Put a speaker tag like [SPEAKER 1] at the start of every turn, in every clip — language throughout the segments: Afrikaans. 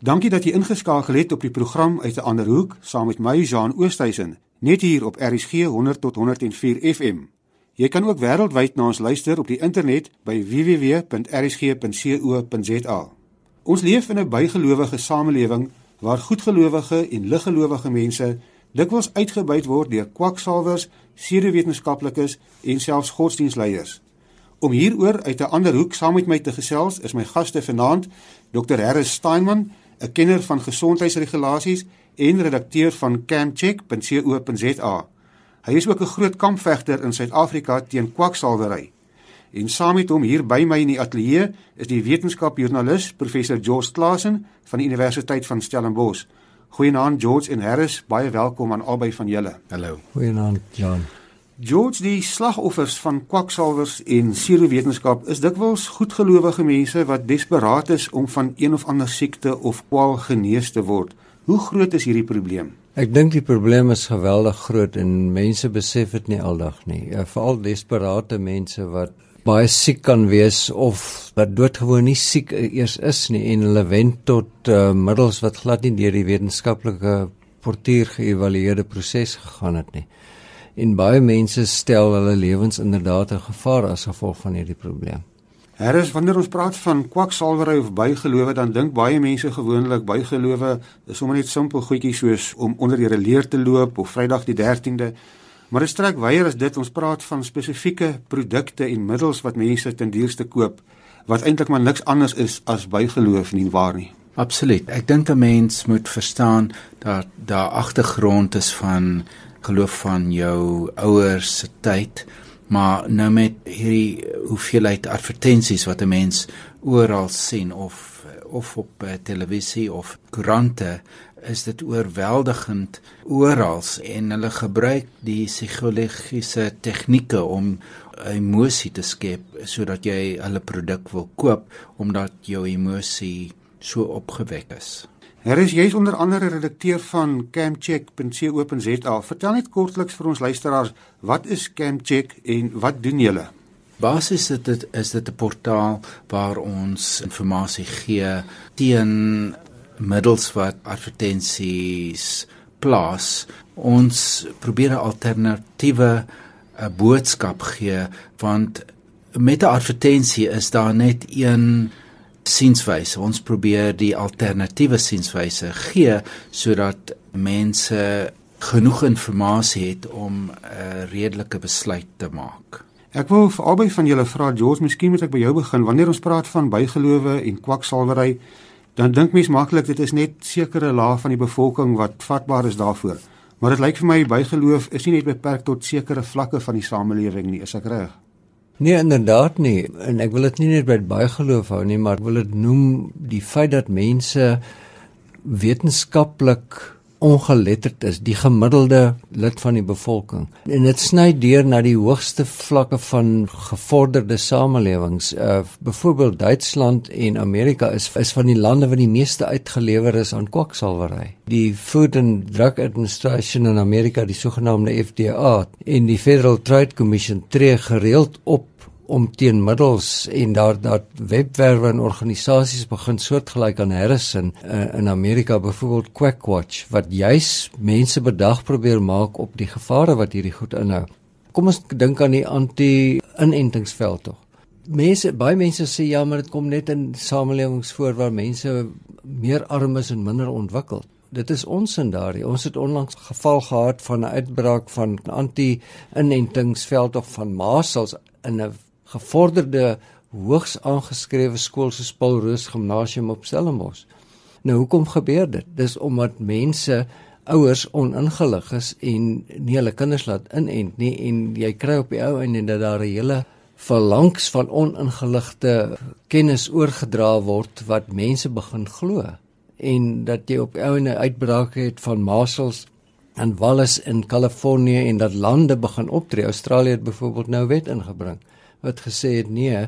[SPEAKER 1] Dankie dat jy ingeskakel het op die program uit 'n ander hoek saam met my Jean Oosthuizen, net hier op RSG 100 tot 104 FM. Jy kan ook wêreldwyd na ons luister op die internet by www.rsg.co.za. Ons leef in 'n bygelowige samelewing waar goedgelowige en liggelowige mense dikwels uitgebuit word deur kwaksalwers, pseudowetenskaplikes en selfs godsdienstleiers. Om hieroor uit 'n ander hoek saam met my te gesels is my gaste vanaand Dr. Harris Steinman 'n kenner van gesondheidsregulasies en redakteur van campcheck.co.za. Hy is ook 'n groot kampvegter in Suid-Afrika teen kwaksalwery. En saam met hom hier by my in die ateljee is die wetenskapjoernalis professor George Klasen van die Universiteit van Stellenbosch. Goeienaand George en Harris, baie welkom aan albei van julle.
[SPEAKER 2] Hallo.
[SPEAKER 3] Goeienaand Jan.
[SPEAKER 1] George, die slagoffers van kwaksalwers en serowetenskap is dikwels goedgelowige mense wat desperaat is om van een of ander siekte of kwaal genees te word. Hoe groot is hierdie probleem?
[SPEAKER 3] Ek dink die probleem is geweldig groot en mense besef dit nie aldag nie. Ja, Veral desperate mense wat baie siek kan wees of wat doodgewoon nie siek eers is nie en hulle wend tot uh, middels wat glad nie deur die wetenskaplike portuur geëvalueerde proses gegaan het nie en baie mense stel hulle lewens inderdaad in gevaar as gevolg van hierdie probleem.
[SPEAKER 1] Harris, wanneer ons praat van kwaksalwery of bygelowe, dan dink baie mense gewoonlik bygelowe is sommer net simpel goedjies soos om onder die leer te loop of Vrydag die 13de. Maar dit strek weier as dit ons praat van spesifieke produkte en middels wat mense ten duurste koop wat eintlik maar niks anders is as bygeloof nie waar nie.
[SPEAKER 2] Absoluut. Ek dink 'n mens moet verstaan dat daar agtergrond is van geloof van jou ouers se tyd maar nou met hierdie hoeveelheid advertensies wat 'n mens oral sien of of op uh, televisie of koerante is dit oorweldigend oral en hulle gebruik die psigologiese tegnieke om emosie te skep sodat jy hulle produk wil koop omdat jou emosie so opgewek is.
[SPEAKER 1] Hier is jy is onder andere redakteur van campcheck.co.za. Vertel net kortliks vir ons luisteraars, wat is Campcheck en wat doen julle?
[SPEAKER 2] Basies is dit is dit 'n portaal waar ons inligting gee teen middels wat advertensies plaas. Ons probeer 'n alternatiewe 'n boodskap gee want met 'n advertensie is daar net een sienswyse. Ons probeer die alternatiewe sienswyse gee sodat mense genoeg inligting het om 'n redelike besluit te maak.
[SPEAKER 1] Ek wil vir albei van julle vra George, miskien moet ek by jou begin. Wanneer ons praat van bygelowe en kwaksalwery, dan dink mens maklik dit is net sekere laag van die bevolking wat vatbaar is daarvoor. Maar dit lyk vir my bygeloof is nie net beperk tot sekere vlakke van die samelewing nie, is ek reg?
[SPEAKER 3] Nee, inderdaad nie. En ek wil dit nie net by baie geloof hou nie, maar ek wil dit noem die feit dat mense wetenskaplik ongeletterd is, die gemiddelde lid van die bevolking. En dit sny deur na die hoogste vlakke van gevorderde samelewings. Uh byvoorbeeld Duitsland en Amerika is is van die lande wat die meeste uitgelewer is aan kwaksalwery. Die Food and Drug Administration in Amerika, die sogenaamde FDA, en die Federal Trade Commission tree gereeld op om teen middels en daar dat webwerwe en organisasies begin soortgelyk aan Harrison uh, in Amerika byvoorbeeld Quackwatch wat juis mense bedag probeer maak op die gevare wat hierdie goed inhou. Kom ons dink aan die anti-inentingsveld tog. Mense baie mense sê ja, maar dit kom net in samelewings voor waar mense meer arm is en minder ontwikkeld. Dit is ons in daardie. Ons het onlangs geval gehad van 'n uitbraak van anti-inentingsveld of van masels in 'n gevorderde hoogs aangeskrewe skool soos Paul Roos Gimnasium op Stellenbosch. Nou hoekom gebeur dit? Dis omdat mense ouers oningelig is en nie hulle kinders laat inent nie en jy kry op die ou einde dat daar 'n hele verlangs van oningeligte kennis oorgedra word wat mense begin glo en dat jy op ou einde uitbrake het van masels en Wallace in Kalifornië en dat lande begin optree. Australië het byvoorbeeld nou wet ingebring wat gesê het nee,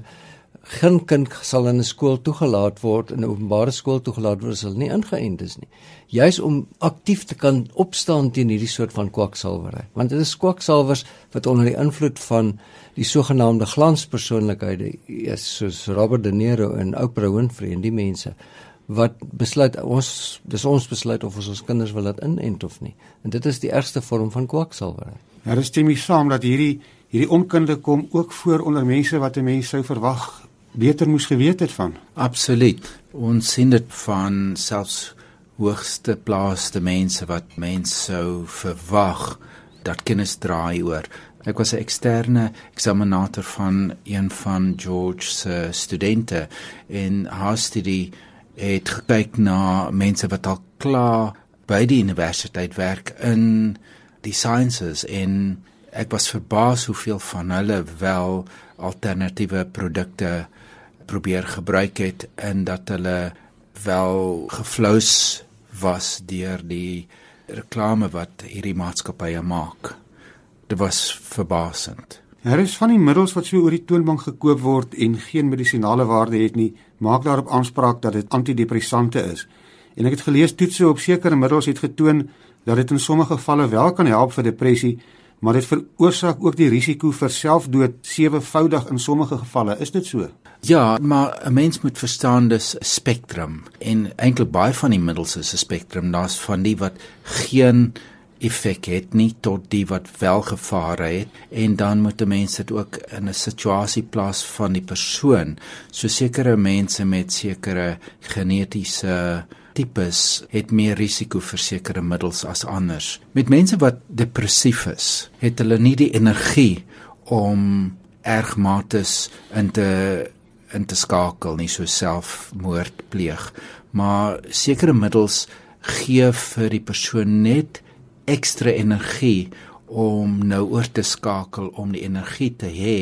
[SPEAKER 3] geen kind sal in 'n skool toegelaat word in 'n openbare skool toegelaat word as hulle nie ingeënt is nie. Juis om aktief te kan opstaan teen hierdie soort van kwaksalwery. Want dit is kwaksalwers wat onder die invloed van die sogenaamde glanspersoonlikhede is soos Robert De Niro en Oprah Winfrey en die mense wat besluit ons dis ons besluit of ons ons kinders wil laat inent of nie. En dit is die ergste vorm van kwaksalwerry.
[SPEAKER 1] Ja, dis stem mee saam dat hierdie hierdie onkunde kom ook voor onder mense wat 'n mens sou verwag beter moes geweet het van.
[SPEAKER 2] Absoluut. Ons sien dit van selfs hoogste plaaste mense wat mense sou verwag dat kennis draai oor. Ek was 'n eksterne eksaminator van een van George se studente en haar studie het gekyk na mense wat al klaar by die universiteit werk in die sciences en ek was verbaas hoeveel van hulle wel alternatiewe produkte probeer gebruik het en dat hulle wel geflous was deur die reklame wat hierdie maatskappye maak. Dit was verbasend.
[SPEAKER 1] Daar is van die middels wat so oor die toonbank gekoop word en geen medisinale waarde het nie, maak daarop aanspraak dat dit antidepressante is. En ek het gelees toetse op sekere middels het getoon dat dit in sommige gevalle wel kan help vir depressie, maar dit veroorsaak ook die risiko vir selfdood sewevoudig in sommige gevalle. Is dit so?
[SPEAKER 2] Ja, maar 'n mens moet verstaan dis 'n spektrum en eintlik baie van die middels is 'n spektrum. Daar's van die wat geen effek het nie tot die wat wel gevare het en dan moet mense dit ook in 'n situasie plaas van die persoon. So sekere mense met sekere genetiese tipes het meer risiko vir sekere middels as anders. Met mense wat depressief is, het hulle nie die energie om ergmates in te in te skakel nie so selfmoord pleeg maar sekere middels gee vir die persoon net ekstra energie om nou oor te skakel om die energie te hê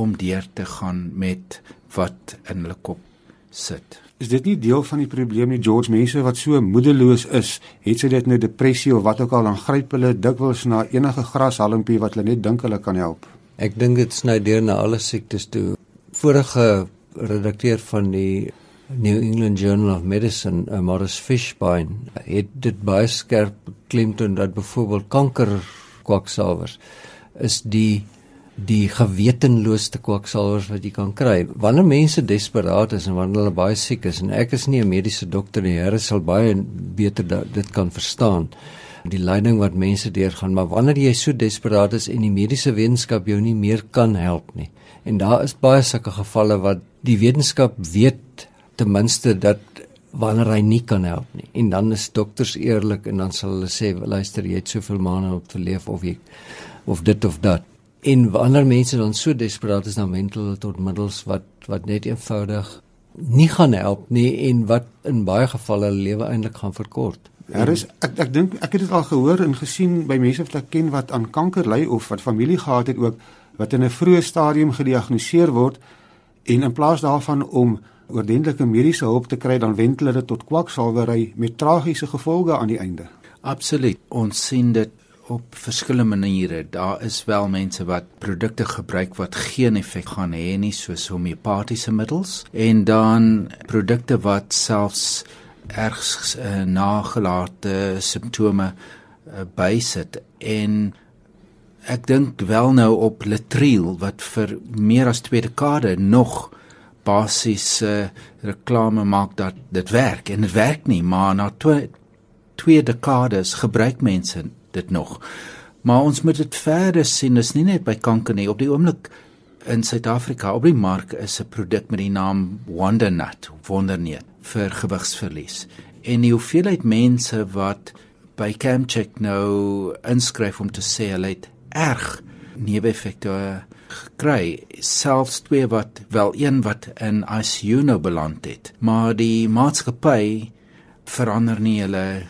[SPEAKER 2] om deur te gaan met wat in hulle kop sit
[SPEAKER 1] is dit nie deel van die probleem nie George? Mense wat so moedeloos is het sy dit nou depressie of wat ook al dan gryp hulle dikwels na enige grashalmpie wat hulle net dink hulle kan help.
[SPEAKER 3] Ek dink dit sny deur na alle siektes toe. Vorige redakteur van die New England Journal of Medicine, uh, Morris Fishbein, het dit baie skerp klemtoon dat byvoorbeeld kanker kwaksalvers is die die gewetenloosste kwaksalvers wat jy kan kry. Wanneer mense desperaat is en wanneer hulle baie siek is en ek is nie 'n mediese dokter nie, Here sal baie beter dit kan verstaan die lyding wat mense deurgaan, maar wanneer jy so desperaat is en die mediese wetenskap jou nie meer kan help nie. En daar is baie sulke gevalle wat die wetenskap weet ten minste dat wanneer hy nie kan help nie. En dan is dokters eerlik en dan sal hulle sê luister jy het soveel maande om te leef of jy of dit of dat. En wanneer mense dan so desperaat is dan mental hulle tot middels wat wat net eenvoudig nie gaan help nie en wat in baie gevalle hulle lewe eintlik gaan verkort.
[SPEAKER 1] Daar is ek ek dink ek het dit al gehoor en gesien by mense wat ek ken wat aan kanker ly of wat familie gehad het ook wat in 'n vroeë stadium gediagnoseer word en in plaas daarvan om oordentlike mediese hulp te kry dan wend hulle dit tot kwaksalwery met tragiese gevolge aan die einde.
[SPEAKER 2] Absoluut. Ons sien dit op verskillende maniere. Daar is wel mense wat produkte gebruik wat geen effek gaan hê nie soos homeopatiese middels en dan produkte wat selfs ergs uh, nagelate simptome uh, bysit en ek dink wel nou op Latril wat vir meer as 2 dekade nog basiese uh, reklame maak dat dit werk en dit werk nie maar na 2 twee dekades gebruik mense dit nog. Maar ons moet dit verder sien. Is nie net by kanker nie. Op die oomblik in Suid-Afrika op die mark is 'n produk met die naam Wondernut wonderneut vir gewigsverlies. En die hoeveelheid mense wat by Camcheck nou inskryf om te sê hulle het erg neeweffekte gekry selfs twee wat wel een wat in ICU nou beland het. Maar die maatskappy verander nie hulle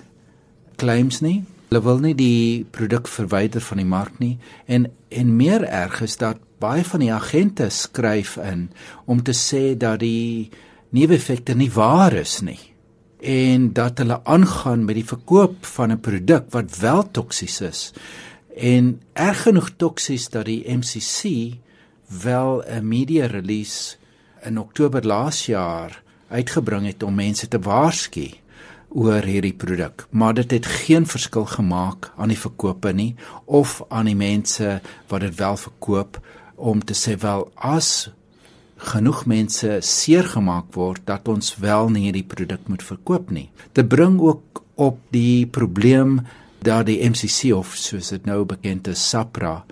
[SPEAKER 2] claims nie hulle wil nie die produk verwyder van die mark nie. En en meer erg is dat baie van die agente skryf in om te sê dat die neeweffekte nie waar is nie. En dat hulle aangaan met die verkoop van 'n produk wat wel toksies is. En erg genoeg toksies dat die MCC wel 'n media release in Oktober laas jaar uitgebring het om mense te waarsku oor hierdie produk, maar dit het geen verskil gemaak aan die verkope nie of aan die mense wat dit wel verkoop om te sê wel as genoeg mense seer gemaak word dat ons wel nie hierdie produk moet verkoop nie. Dit bring ook op die probleem dat die MCC of soos dit nou bekend is SAPRA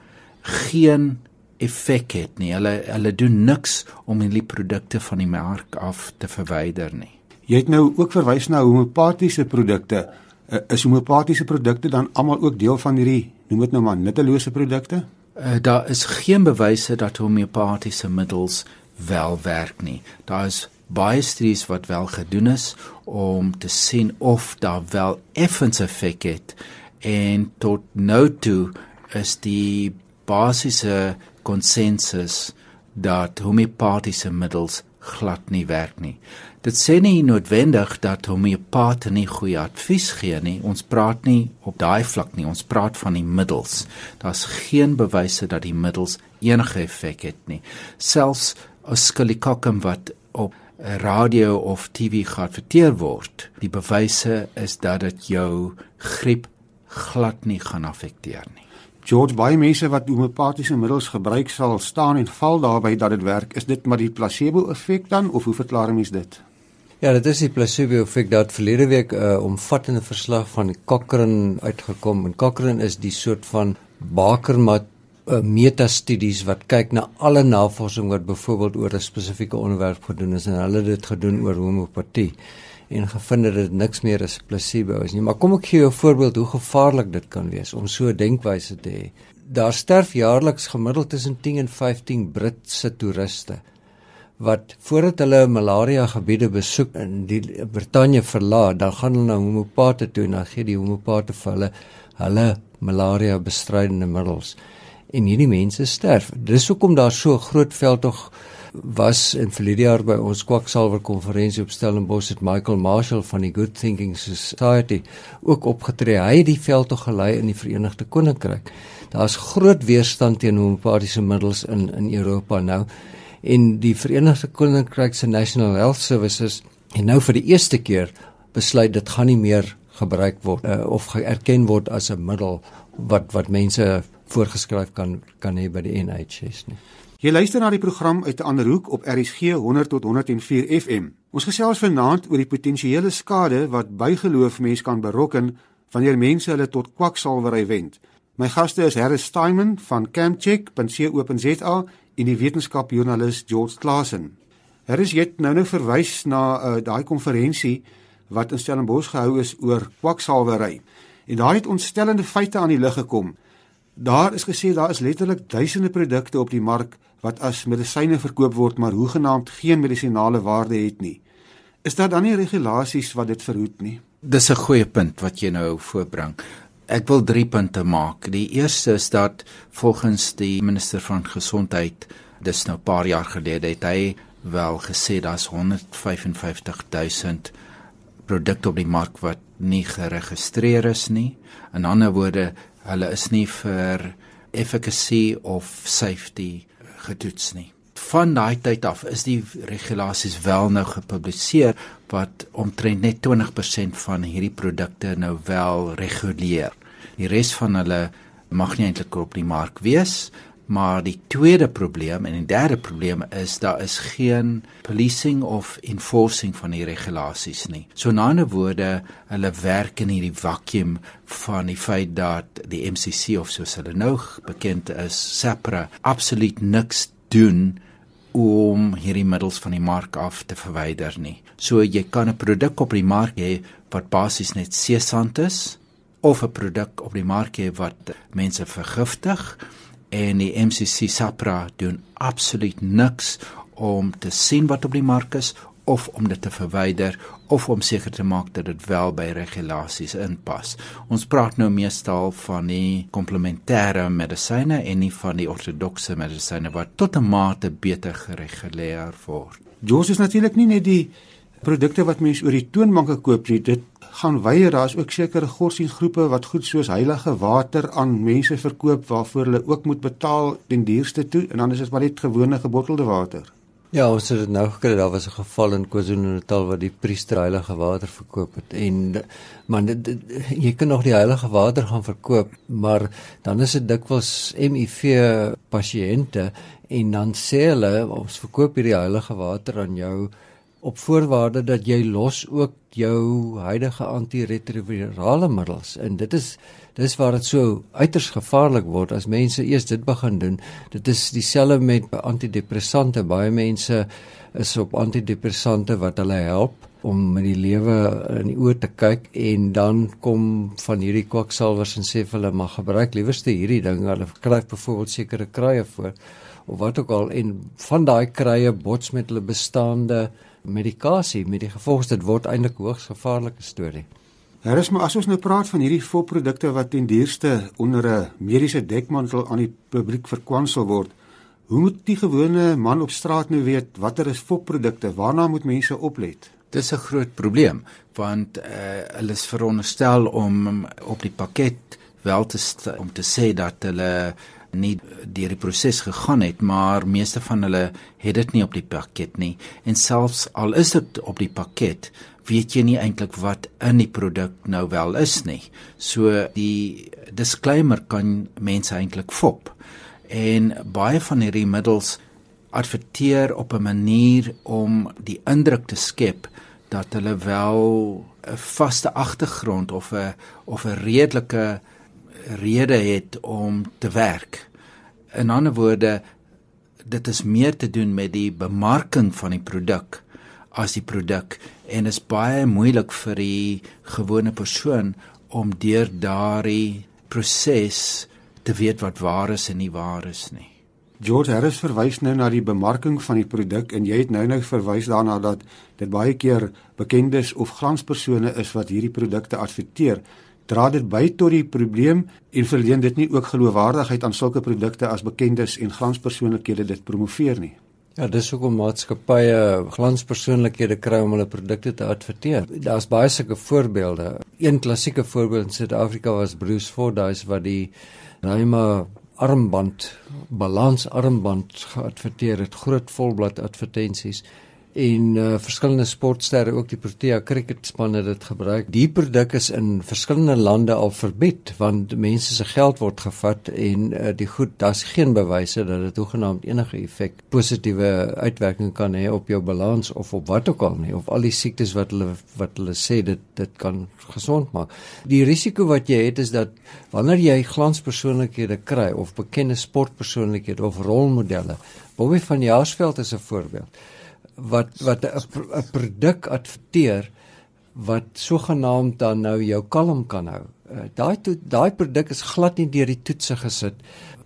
[SPEAKER 2] geen effek het nie. Hulle hulle doen niks om hierdie produkte van die mark af te verwyder nie.
[SPEAKER 1] Jy het nou ook verwys na homeopatiese produkte. Uh, is homeopatiese produkte dan almal ook deel van hierdie noem dit nou maar nuttelose produkte?
[SPEAKER 2] Uh, daar is geen bewyse dat homeopatiese middels wel werk nie. Daar is baie studies wat wel gedoen is om te sien of daar wel effens effek het en tot nou toe is die basiese konsensus dat homeopatiese middels glad nie werk nie. Dit sê nie noodwendig dat homeopate nie goeie advies gee nie. Ons praat nie op daai vlak nie. Ons praat van die middels. Daar's geen bewyse dat die middels enige effek het nie. Selfs as skulikokum wat op radio of TV geadverteer word, die bewyse is dat dit jou griep glad nie gaan affekteer nie.
[SPEAKER 1] George baie mense wat homeopatiese middels gebruik sal staan en val daarby dat dit werk. Is dit maar die placebo effek dan of hoe verklaar mens dit?
[SPEAKER 3] Ja, dit is die placebo effek dat verlede week 'n uh, omvattende verslag van Cochrane uitgekom en Cochrane is die soort van bakermat uh, metastudies wat kyk na alle navorsing wat byvoorbeeld oor 'n spesifieke onderwerp gedoen is en hulle het dit gedoen oor homeopatie en gevind dat dit niks meer as placebo is nie. Maar kom ek gee jou 'n voorbeeld hoe gevaarlik dit kan wees om so 'n denkwyse te hê. Daar sterf jaarliks gemiddeld tussen 10 en 15 Britse toeriste wat voordat hulle malaria gebiede besoek in die Brittanje verlaat, dan gaan hulle na homeopate toe en dan gee die homeopate vir hulle hulle malaria bestrydende middels. En hierdie mense sterf. Dis hoekom daar so groot veldtog was in verlede jaar by ons kwaksalwer konferensie op Stellenbosch het Michael Marshall van die Good Thinking Society ook opgetree. Hy het die veld tog gelei in die Verenigde Koninkryk. Daar's groot weerstand teen homeopatiese middels in in Europa nou en die Verenigde Koninkryk se National Health Services het nou vir die eerste keer besluit dit gaan nie meer gebruik word uh, of erken word as 'n middel wat wat mense voorgeskryf kan kan hê by die NHS nie.
[SPEAKER 1] Jy luister na die program uit 'n ander hoek op RSG 100 tot 104 FM. Ons gesels vanaand oor die potensiële skade wat bygeloof mense kan berokken wanneer mense hulle tot kwaksalwery wend. My gaste is Harris Steinman van campcheck.co.za en die wetenskapjoernalis George Klassen. Harris het nou nou verwys na uh, daai konferensie wat in Stellenbosch gehou is oor kwaksalwery. En daar het ontstellende feite aan die lig gekom. Daar is gesê daar is letterlik duisende produkte op die mark wat as medisyne verkoop word maar hoegenaamd geen medisinale waarde het nie. Is daar dan nie regulasies wat dit verhoed nie?
[SPEAKER 2] Dis 'n goeie punt wat jy nou voorbring. Ek wil 3 punte maak. Die eerste is dat volgens die minister van gesondheid, dis nou 'n paar jaar gelede het hy wel gesê daar's 155 000 produkte op die mark wat nie geregistreer is nie. In ander woorde, hulle is nie vir efficacy of safety getoets nie. Van daai tyd af is die regulasies wel nou gepubliseer wat omtrent net 20% van hierdie produkte nou wel reguleer. Die res van hulle mag nie eintlik op die mark wees, maar die tweede probleem en die derde probleem is daar is geen policing of enforcing van die regulasies nie. So na 'n woorde, hulle werk in hierdie vakuum van die feit dat die MCC of soos hulle nou bekend is, SAPRA, absoluut niks doen om hierdie middels van die mark af te verwyder nie. So jy kan 'n produk op die mark hê wat basies net seesand is of 'n produk op die mark hê wat mense vergiftig en die MCC SAPRA doen absoluut niks om te sien wat op die mark is of om dit te verwyder of om seker te maak dat dit wel by regulasies inpas. Ons praat nou meestal van die komplementêre medisyne en nie van die ortodokse medisyne wat tot 'n mate beter gereguleer word.
[SPEAKER 1] Jos is natuurlik nie net die produkte wat mense oor die toonbanke koop nie, dit gaan weier daar's ook sekere godsdienstgroepe wat goed soos heilige water aan mense verkoop waarvoor hulle ook moet betaal ten duurste toe en dan is dit maar net gewone gebottelde water.
[SPEAKER 3] Ja, ons het dit nou gekry. Daar was 'n geval in KwaZulu-Natal waar die priester heilige water verkoop het en man dit, dit, jy kan nog die heilige water gaan verkoop, maar dan is dit dikwels HIV pasiënte en dan sê hulle ons verkoop hierdie heilige water aan jou op voorwaarde dat jy los ook jou huidige antiretrovirale middels. En dit is dis waar dit so uiters gevaarlik word as mense eers dit begin doen. Dit is dieselfde met antidepressante. Baie mense is op antidepressante wat hulle help om met die lewe in die oë te kyk en dan kom van hierdie kwaksalvers en sê hulle mag gebruik liewerste hierdie ding. Hulle kry byvoorbeeld sekere krye voor of wat ook al en van daai krye bots met hulle bestaande medikasie met die gevolg dit word eintlik hoogs gevaarlike storie.
[SPEAKER 1] Daar is maar as ons nou praat van hierdie volprodukte wat ten duurste onder 'n mediese dekmantel aan die publiek verkwansel word, hoe moet die gewone man op straat nou weet watter is volprodukte? Waarna moet mense oplet?
[SPEAKER 2] Dis 'n groot probleem want uh, hulle is veronderstel om op die pakket wel te om te sê dat hulle nie deur die proses gegaan het, maar meeste van hulle het dit nie op die pakket nie. En selfs al is dit op die pakket, weet jy nie eintlik wat in die produk nou wel is nie. So die disclaimer kan mense eintlik fop. En baie van hierdie middels adverteer op 'n manier om die indruk te skep dat hulle wel 'n vaste agtergrond of 'n of 'n redelike rede het om te werk. In ander woorde, dit is meer te doen met die bemarking van die produk as die produk en is baie moeilik vir die gewone persoon om deur daardie proses te weet wat waar is en nie waar is nie.
[SPEAKER 1] George Harris verwys nou na die bemarking van die produk en jy het nou nou verwys daarna dat dit baie keer bekendes of glanspersone is wat hierdie produkte adverteer dra dit by tot die probleem en verleen dit nie ook geloofwaardigheid aan sulke produkte as bekendes en glanspersoonlikhede dit promoveer nie.
[SPEAKER 3] Ja, dis hoekom maatskappye glanspersoonlikhede kry om hulle produkte te adverteer. Daar's baie sulke voorbeelde. Een klassieke voorbeeld in Suid-Afrika was Bruce Fordyce wat die Raima armband, balansarmband geadverteer het, groot volblad advertensies en uh, verskillende sportsterre ook die Protea cricketspan het dit gebruik. Die produk is in verskillende lande al verbied want mense se geld word gevat en uh, die goed daar's geen bewyse dat dit hoegenaamd enige effek positiewe uitwerking kan hê op jou balans of op wat ook al nie of al die siektes wat hulle wat hulle sê dit dit kan gesond maak. Die risiko wat jy het is dat wanneer jy glanspersoonlikhede kry of bekende sportpersoonlikhede of rolmodelle, Bobby van Jaarsveld is 'n voorbeeld wat wat 'n produk adverteer wat sogenaamd dan nou jou kalm kan hou. Uh, daai daai produk is glad nie deur die toetse gesit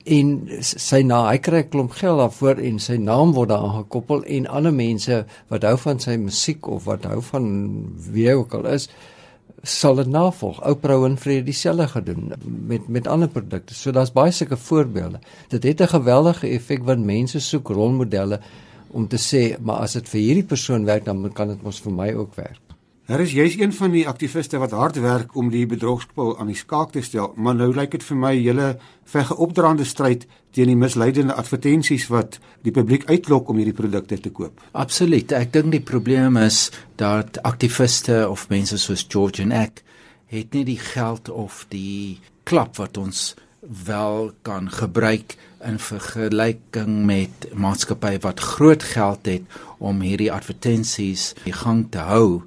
[SPEAKER 3] en sy na hy kry 'n klomp geld daarvoor en sy naam word daaraan gekoppel en ander mense wat hou van sy musiek of wat hou van wie ook al is sal dit navolg. Oprah Winfrey het dieselfde gedoen met met ander produkte. So daar's baie sulke voorbeelde. Dit het 'n geweldige effek want mense soek rolmodelle om te sê maar as dit vir hierdie persoon werk dan kan dit mos vir my ook werk.
[SPEAKER 1] Daar is jy's een van die aktiviste wat hard werk om die bedrogspel aan die skaak te stel, maar nou lyk dit vir my julle veg 'n opdraande stryd teen die misleidende advertensies wat die publiek uitlok om hierdie produkte te koop.
[SPEAKER 2] Absoluut. Ek dink die probleem is dat aktiviste of mense soos George en ek het nie die geld of die klap wat ons wel kan gebruik in vergelyking met maatskappye wat groot geld het om hierdie advertensies in gang te hou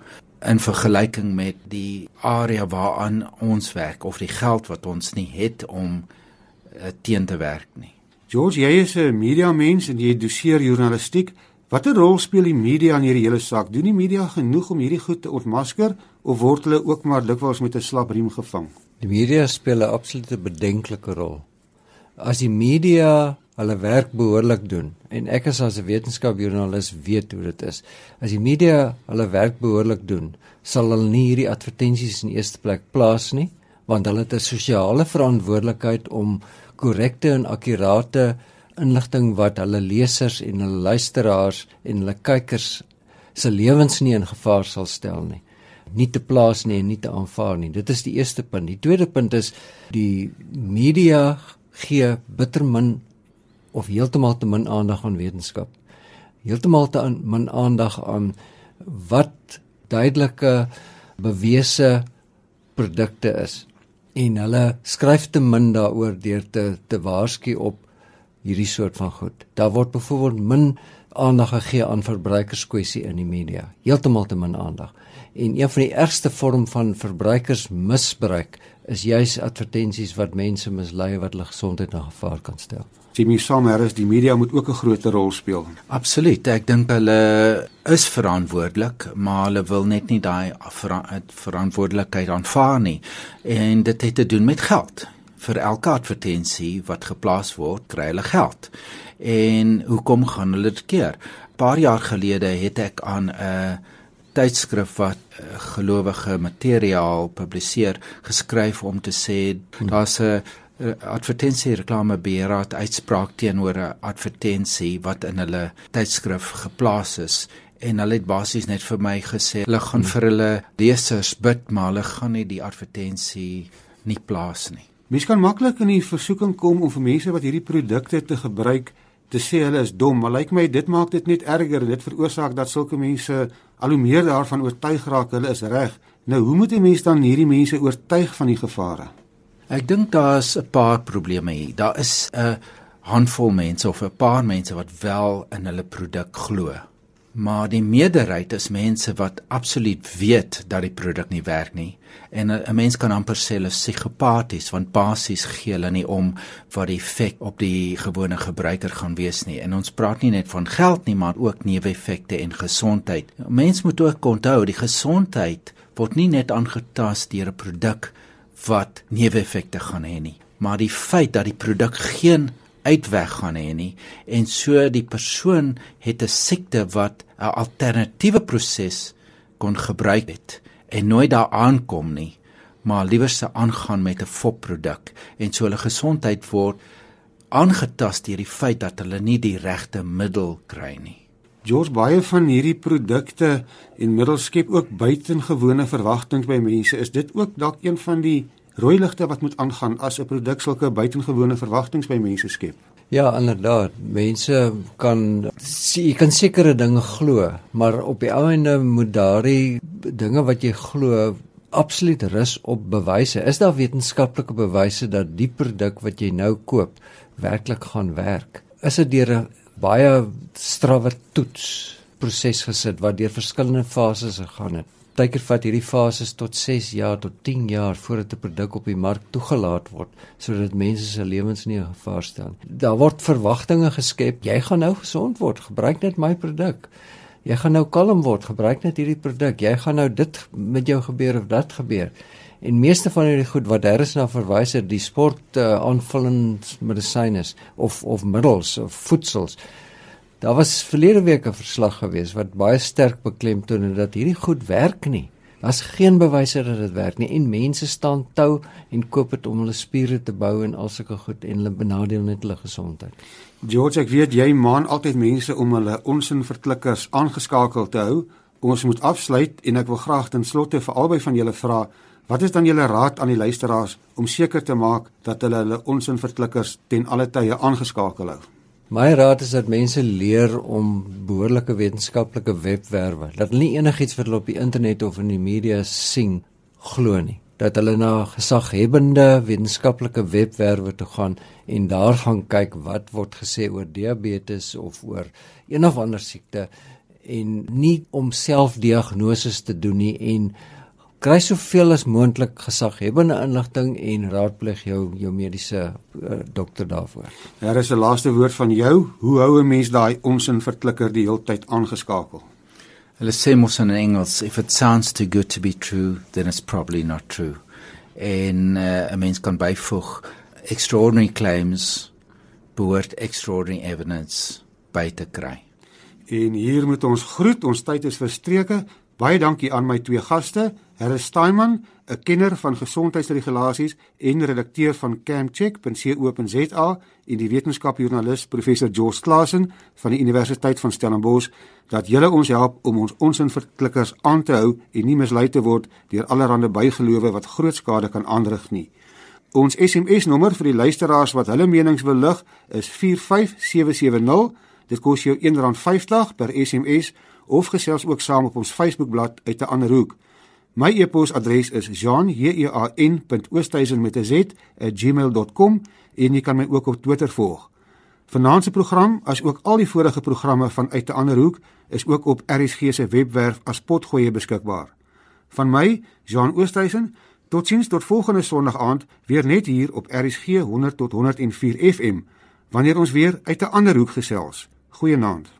[SPEAKER 2] in vergelyking met die area waaraan ons werk of die geld wat ons nie het om uh, teen te werk nie.
[SPEAKER 1] George, jy is 'n media mens en jy doseer journalistiek. Watter rol speel die media in hierdie hele saak? Doen die media genoeg om hierdie goed te ontmasker of word hulle ook maar dikwels met 'n slap riem gevang?
[SPEAKER 3] Die media speel 'n absolute bedenklike rol. As die media hulle werk behoorlik doen en ek as 'n wetenskapjoernalis weet hoe dit is. As die media hulle werk behoorlik doen, sal hulle nie hierdie advertensies in eerste plek plaas nie, want hulle het 'n sosiale verantwoordelikheid om korrekte en akkurate inligting wat hulle lesers en hulle luisteraars en hulle kykers se lewens nie in gevaar sal stel nie nie te plaas nie en nie te aanvaar nie. Dit is die eerste punt. Die tweede punt is die media gee bitter min of heeltemal te min aandag aan wetenskap. heeltemal te min aandag aan wat duidelike bewese produkte is en hulle skryf te min daaroor deur te te waarsku op hierdie soort van goed. Daar word byvoorbeeld min aandag gegee aan verbruikerskwessie in die media. Heeltemal te min aandag. En een van die ergste vorm van verbruikersmisbruik is juis advertensies wat mense mislei wat hulle gesondheid in gevaar kan stel.
[SPEAKER 1] Jimmy Samharris, die media moet ook 'n groot rol speel.
[SPEAKER 2] Absoluut. Ek dink hulle is verantwoordelik, maar hulle wil net nie daai verantwoordelikheid aanvaar nie. En dit het te doen met geld. Vir elke advertensie wat geplaas word, kry hulle geld. En hoekom gaan hulle dit keer? 'n Paar jaar gelede het ek aan 'n tydskrif wat uh, gelowige materiaal publiseer geskryf om te sê daar's 'n uh, advertensie reklamebeheerraad uitspraak teenoor 'n advertensie wat in hulle tydskrif geplaas is en hulle het basies net vir my gesê hulle gaan vir hulle lesers bid maar hulle gaan nie die advertensie nie plaas nie.
[SPEAKER 1] Mens kan maklik in die versoeking kom om vir mense wat hierdie produkte te gebruik te sê hulle is dom, maar lyk my dit maak dit net erger en dit veroorsaak dat sulke mense al hoe meer daarvan oortuig raak hulle is reg. Nou, hoe moet 'n mens dan hierdie mense oortuig van die gevare?
[SPEAKER 2] Ek dink daar's 'n paar probleme hier. Daar is 'n handvol mense of 'n paar mense wat wel in hulle produk glo. Maar die meerderheid is mense wat absoluut weet dat die produk nie werk nie. En 'n mens kan amper sê hulle is psigopaties want basies gee hulle nie om wat die effek op die gewone gebruiker gaan wees nie. En ons praat nie net van geld nie, maar ook neeweffekte en gesondheid. Mense moet ook onthou die gesondheid word nie net aangetast deur 'n produk wat neeweffekte gaan hê nie, maar die feit dat die produk geen uitweg gaan hê nie en so die persoon het 'n siekte wat 'n alternatiewe proses kon gebruik het en nooit daar aankom nie maar liewer se aangaan met 'n fopproduk en so hulle gesondheid word aangetast deur die feit dat hulle nie die regte middel kry nie.
[SPEAKER 1] George baie van hierdie produkte en middels skep ook buitengewone verwagtinge by mense. Is dit ook dalk een van die rooi ligte wat moet aangaan as 'n produk sulke buitengewone verwagtinge by mense skep.
[SPEAKER 3] Ja, inderdaad. Mense kan jy kan sekere dinge glo, maar op die einde moet daardie dinge wat jy glo absoluut rus op bewyse. Is daar wetenskaplike bewyse dat die produk wat jy nou koop werklik gaan werk? Is dit deur 'n baie strawwe toets proses gesit wat deur verskillende fases gegaan het? Partykeer vat hierdie fases tot 6 jaar tot 10 jaar voordat 'n produk op die mark toegelaat word sodat mense se lewens nie in gevaar staan. Daar word verwagtinge geskep. Jy gaan nou gesond word, gebruik net my produk. Jy gaan nou kalm word, gebruik net hierdie produk. Jy gaan nou dit met jou gebeur of dat gebeur. En meeste van hierdie goed wat daar is na verwys het, die sport uh, aanvullings medisyne of of middels of voedsels Daar was verlede week 'n verslag gewees wat baie sterk beklemtoon dat hierdie goed werk nie. Daar's geen bewyse dat dit werk nie en mense staan tou en koop dit om hulle spiere te bou en al sulke goed en hulle benadeel net hulle gesondheid.
[SPEAKER 1] George, ek weet jy maan altyd mense om hulle onsin verklikkers aangeskakel te hou. Ons moet afsluit en ek wil graag ten slotte vir albei van julle vra, wat is dan julle raad aan die luisteraars om seker te maak dat hulle hulle onsin verklikkers ten alle tye aangeskakel hou?
[SPEAKER 3] My raad is dat mense leer om behoorlike wetenskaplike webwerwe. Dat hulle nie enigiets wat hulle op die internet of in die media sien glo nie. Dat hulle na gesaghebende wetenskaplike webwerwe toe gaan en daar gaan kyk wat word gesê oor diabetes of oor een of ander siekte en nie om selfdiagnoses te doen nie en kry soveel as moontlik gesaghebende inligting en raadpleeg jou jou mediese uh, dokter daarvoor.
[SPEAKER 1] Daar is 'n laaste woord van jou. Hoe hou 'n mens daai onsin verklikker die hele tyd aangeskakel?
[SPEAKER 2] Hulle sê mos in Engels if it sounds too good to be true, then it's probably not true. En uh, 'n mens kan byvoeg extraordinary claims behoort extraordinary evidence by te kry.
[SPEAKER 1] En hier moet ons groet. Ons tyd is verstreke. Baie dankie aan my twee gaste, Harris Steinman, 'n kenner van gesondheidsregulasies en redakteur van campcheck.co.za en die wetenskapjoernalis professor George Klasen van die Universiteit van Stellenbosch dat julle ons help om ons onsinverklikkers aan te hou en nie mislei te word deur allerlei bygelowe wat groot skade kan aanrig nie. Ons SMS nommer vir die luisteraars wat hulle menings wil lig is 45770 Dit kos jou R1.50 per SMS of gesels ook saam op ons Facebookblad uit 'n ander hoek. My e-posadres is jean.oosthuizen@gmail.com en jy kan my ook op Twitter volg. Vanaand se program, as ook al die vorige programme van uit 'n ander hoek, is ook op RSG se webwerf as potgoeie beskikbaar. Van my, Jean Oosthuizen, totiens tot volgende Sondag aand weer net hier op RSG 100 tot 104 FM wanneer ons weer uit 'n ander hoek gesels. Goeienaand.